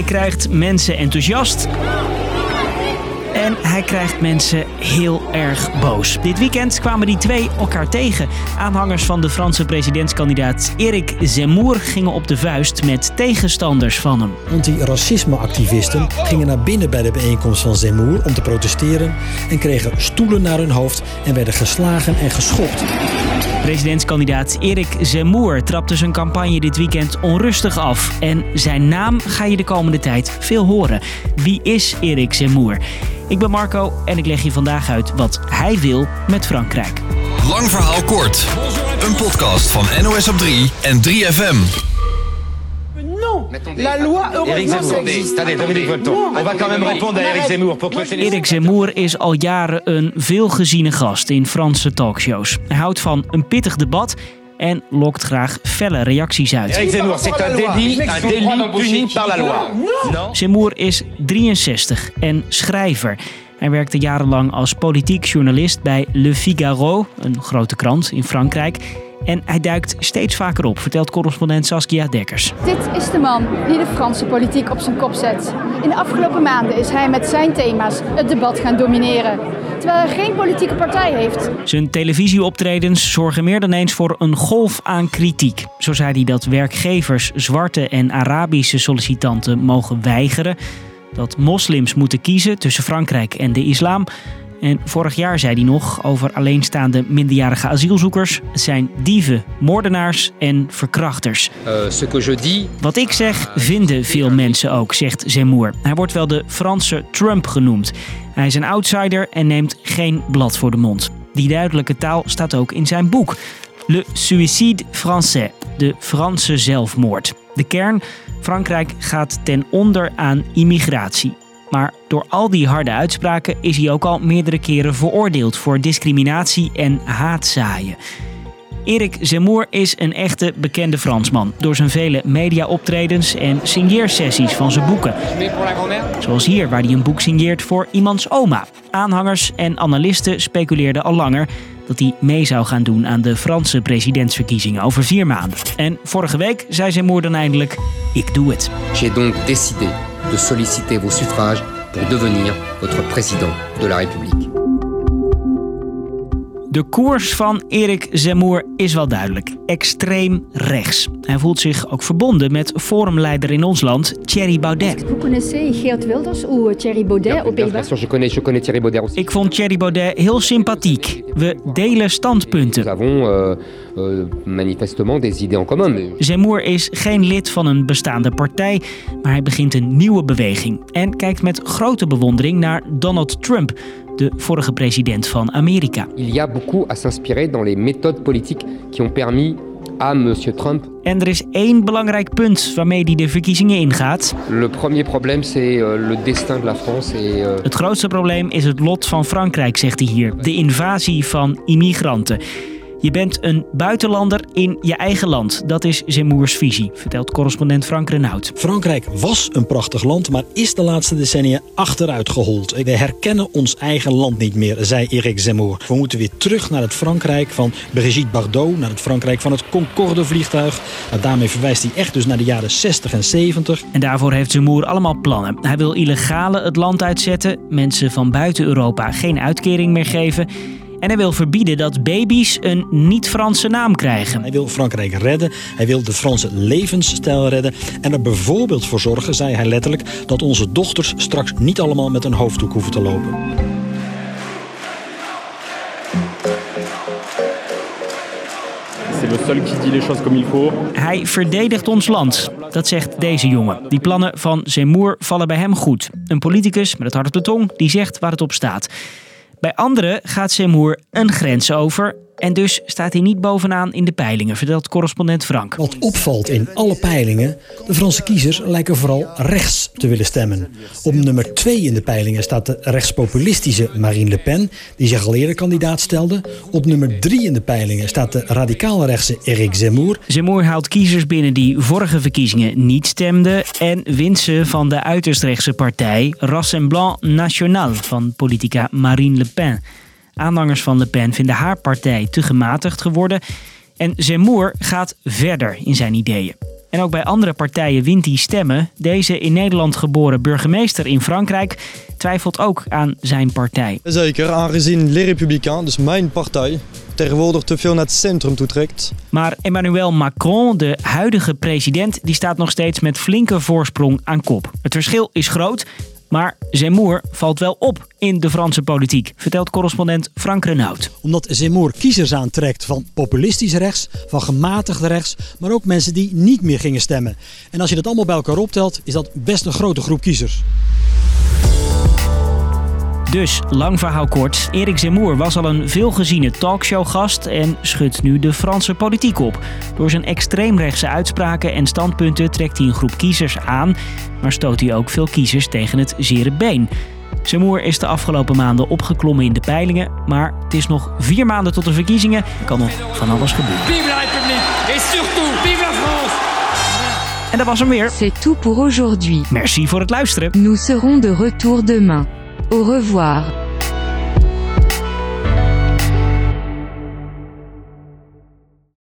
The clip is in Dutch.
Hij krijgt mensen enthousiast. En hij krijgt mensen heel erg boos. Dit weekend kwamen die twee elkaar tegen. Aanhangers van de Franse presidentskandidaat Eric Zemmour gingen op de vuist met tegenstanders van hem. Anti-racisme-activisten gingen naar binnen bij de bijeenkomst van Zemmour om te protesteren en kregen stoelen naar hun hoofd en werden geslagen en geschopt. Presidentskandidaat Erik Zemmour trapte zijn campagne dit weekend onrustig af. En zijn naam ga je de komende tijd veel horen. Wie is Erik Zemmour? Ik ben Marco en ik leg je vandaag uit wat hij wil met Frankrijk. Lang verhaal kort. Een podcast van NOS op 3 en 3FM. La loi heureusement ça existe. Attendez, Dominique Volton. On va quand même répondre à Eric Zemmour Erik Zemmour is al jaren een veelgeziene gast in Franse talkshows. Hij houdt van een pittig debat en lokt graag felle reacties uit. Eric Zemmour, c'est un délit, un délit puni par la loi. Non. Zemmour is 63 en schrijver. Hij werkte jarenlang als politiek journalist bij Le Figaro, een grote krant in Frankrijk. En hij duikt steeds vaker op, vertelt correspondent Saskia Dekkers. Dit is de man die de Franse politiek op zijn kop zet. In de afgelopen maanden is hij met zijn thema's het debat gaan domineren. Terwijl hij geen politieke partij heeft. Zijn televisieoptredens zorgen meer dan eens voor een golf aan kritiek. Zo zei hij dat werkgevers zwarte en Arabische sollicitanten mogen weigeren. Dat moslims moeten kiezen tussen Frankrijk en de islam. En vorig jaar zei hij nog over alleenstaande minderjarige asielzoekers. Het zijn dieven, moordenaars en verkrachters. ce que je dis, Wat ik zeg, vinden veel mensen ook, zegt Zemmour. Hij wordt wel de Franse Trump genoemd. Hij is een outsider en neemt geen blad voor de mond. Die duidelijke taal staat ook in zijn boek. Le Suicide Français, de Franse zelfmoord. De kern, Frankrijk gaat ten onder aan immigratie. Maar door al die harde uitspraken is hij ook al meerdere keren veroordeeld voor discriminatie en haatzaaien. Erik Zemmour is een echte bekende Fransman door zijn vele media-optredens en signeersessies van zijn boeken. Zoals hier, waar hij een boek signeert voor iemands oma. Aanhangers en analisten speculeerden al langer dat hij mee zou gaan doen aan de Franse presidentsverkiezingen over vier maanden. En vorige week zei Zemmour dan eindelijk: Ik doe het. j'ai donc décidé de solliciter vos suffrages pour devenir votre président de la République. De koers van Erik Zemmour is wel duidelijk. Extreem rechts. Hij voelt zich ook verbonden met forumleider in ons land, Thierry Baudet. Vous connaissez Geert Wilders ou Thierry Baudet aux Bien Pays-Bas sûr, je connais, je connais Thierry Baudet aussi. Ik vond Thierry Baudet heel sympathiek. We delen Nous standpunten. avons euh, manifestement des idées en commun. Zemmour is geen lid van een bestaande partij, maar hij begint een nieuwe beweging. En kijkt met grote bewondering naar Donald Trump, de vorige president van Amerika. il y a beaucoup à s'inspirer dans les méthodes politiques qui ont permis à M. Trump. En er is één belangrijk punt waarmee hij de verkiezingen ingaat. Le premier problème, c'est euh, le destin de la France et euh, Het grootste probleem is het lot van Frankrijk, zegt hij hier. De invasie van immigranten. Je bent een buitenlander in je eigen land. Dat is Zemmours visie, vertelt correspondent Frank Renaud. Frankrijk was een prachtig land, maar is de laatste decennia achteruit gehold. We herkennen ons eigen land niet meer, zei Eric Zemmour. We moeten weer terug naar het Frankrijk van Brigitte Bardot, naar het Frankrijk van het Concorde-vliegtuig. Nou, daarmee verwijst hij echt dus naar de jaren 60 en 70. En daarvoor heeft Zemmour allemaal plannen. Hij wil illegale het land uitzetten, mensen van buiten Europa geen uitkering meer geven. En hij wil verbieden dat baby's een niet-Franse naam krijgen. Hij wil Frankrijk redden, hij wil de Franse levensstijl redden... en er bijvoorbeeld voor zorgen, zei hij letterlijk... dat onze dochters straks niet allemaal met een hoofddoek hoeven te lopen. C'est le seul qui dit les choses comme il faut. Hij verdedigt ons land, dat zegt deze jongen. Die plannen van Zemmour vallen bij hem goed. Een politicus met het hart op de tong die zegt waar het op staat. Bij anderen gaat Zemmour een grens over en dus staat hij niet bovenaan in de peilingen, vertelt correspondent Frank. Wat opvalt in alle peilingen, de Franse kiezers lijken vooral rechts te willen stemmen. Op nummer 2 in de peilingen staat de rechtspopulistische Marine Le Pen, die zich al eerder kandidaat stelde. Op nummer 3 in de peilingen staat de radicaal-rechtse Eric Zemmour. Zemmour haalt kiezers binnen die vorige verkiezingen niet stemden en wint ze van de uiterst rechtse partij Rassemblement National van politica Marine Le Pen. Aanhangers van Le Pen vinden haar partij te gematigd geworden en Zemmour gaat verder in zijn ideeën. En ook bij andere partijen wint hij stemmen. Deze in Nederland geboren burgemeester in Frankrijk twijfelt ook aan zijn partij. Zeker, aangezien Les Républicains, dus mijn partij, tegenwoordig te veel naar het centrum toetrekt. Maar Emmanuel Macron, de huidige president, die staat nog steeds met flinke voorsprong aan kop. Het verschil is groot, maar Zemmour valt wel op in de Franse politiek, vertelt correspondent Frank Renaud. Omdat Zemmour kiezers aantrekt van populistisch rechts, van gematigd rechts, maar ook mensen die niet meer gingen stemmen. En als je dat allemaal bij elkaar optelt, is dat best een grote groep kiezers. Dus, lang verhaal kort, Erik Zemmour was al een veelgeziene talkshowgast en schudt nu de Franse politiek op. Door zijn extreemrechtse uitspraken en standpunten trekt hij een groep kiezers aan, maar stoot hij ook veel kiezers tegen het zere been. Zemmour is de afgelopen maanden opgeklommen in de peilingen, maar het is nog vier maanden tot de verkiezingen. Er kan nog van alles gebeuren. Vive la République et surtout vive la France En dat was hem weer. C'est tout pour aujourd'hui. Merci voor het luisteren. Nous serons de retour demain. Au revoir.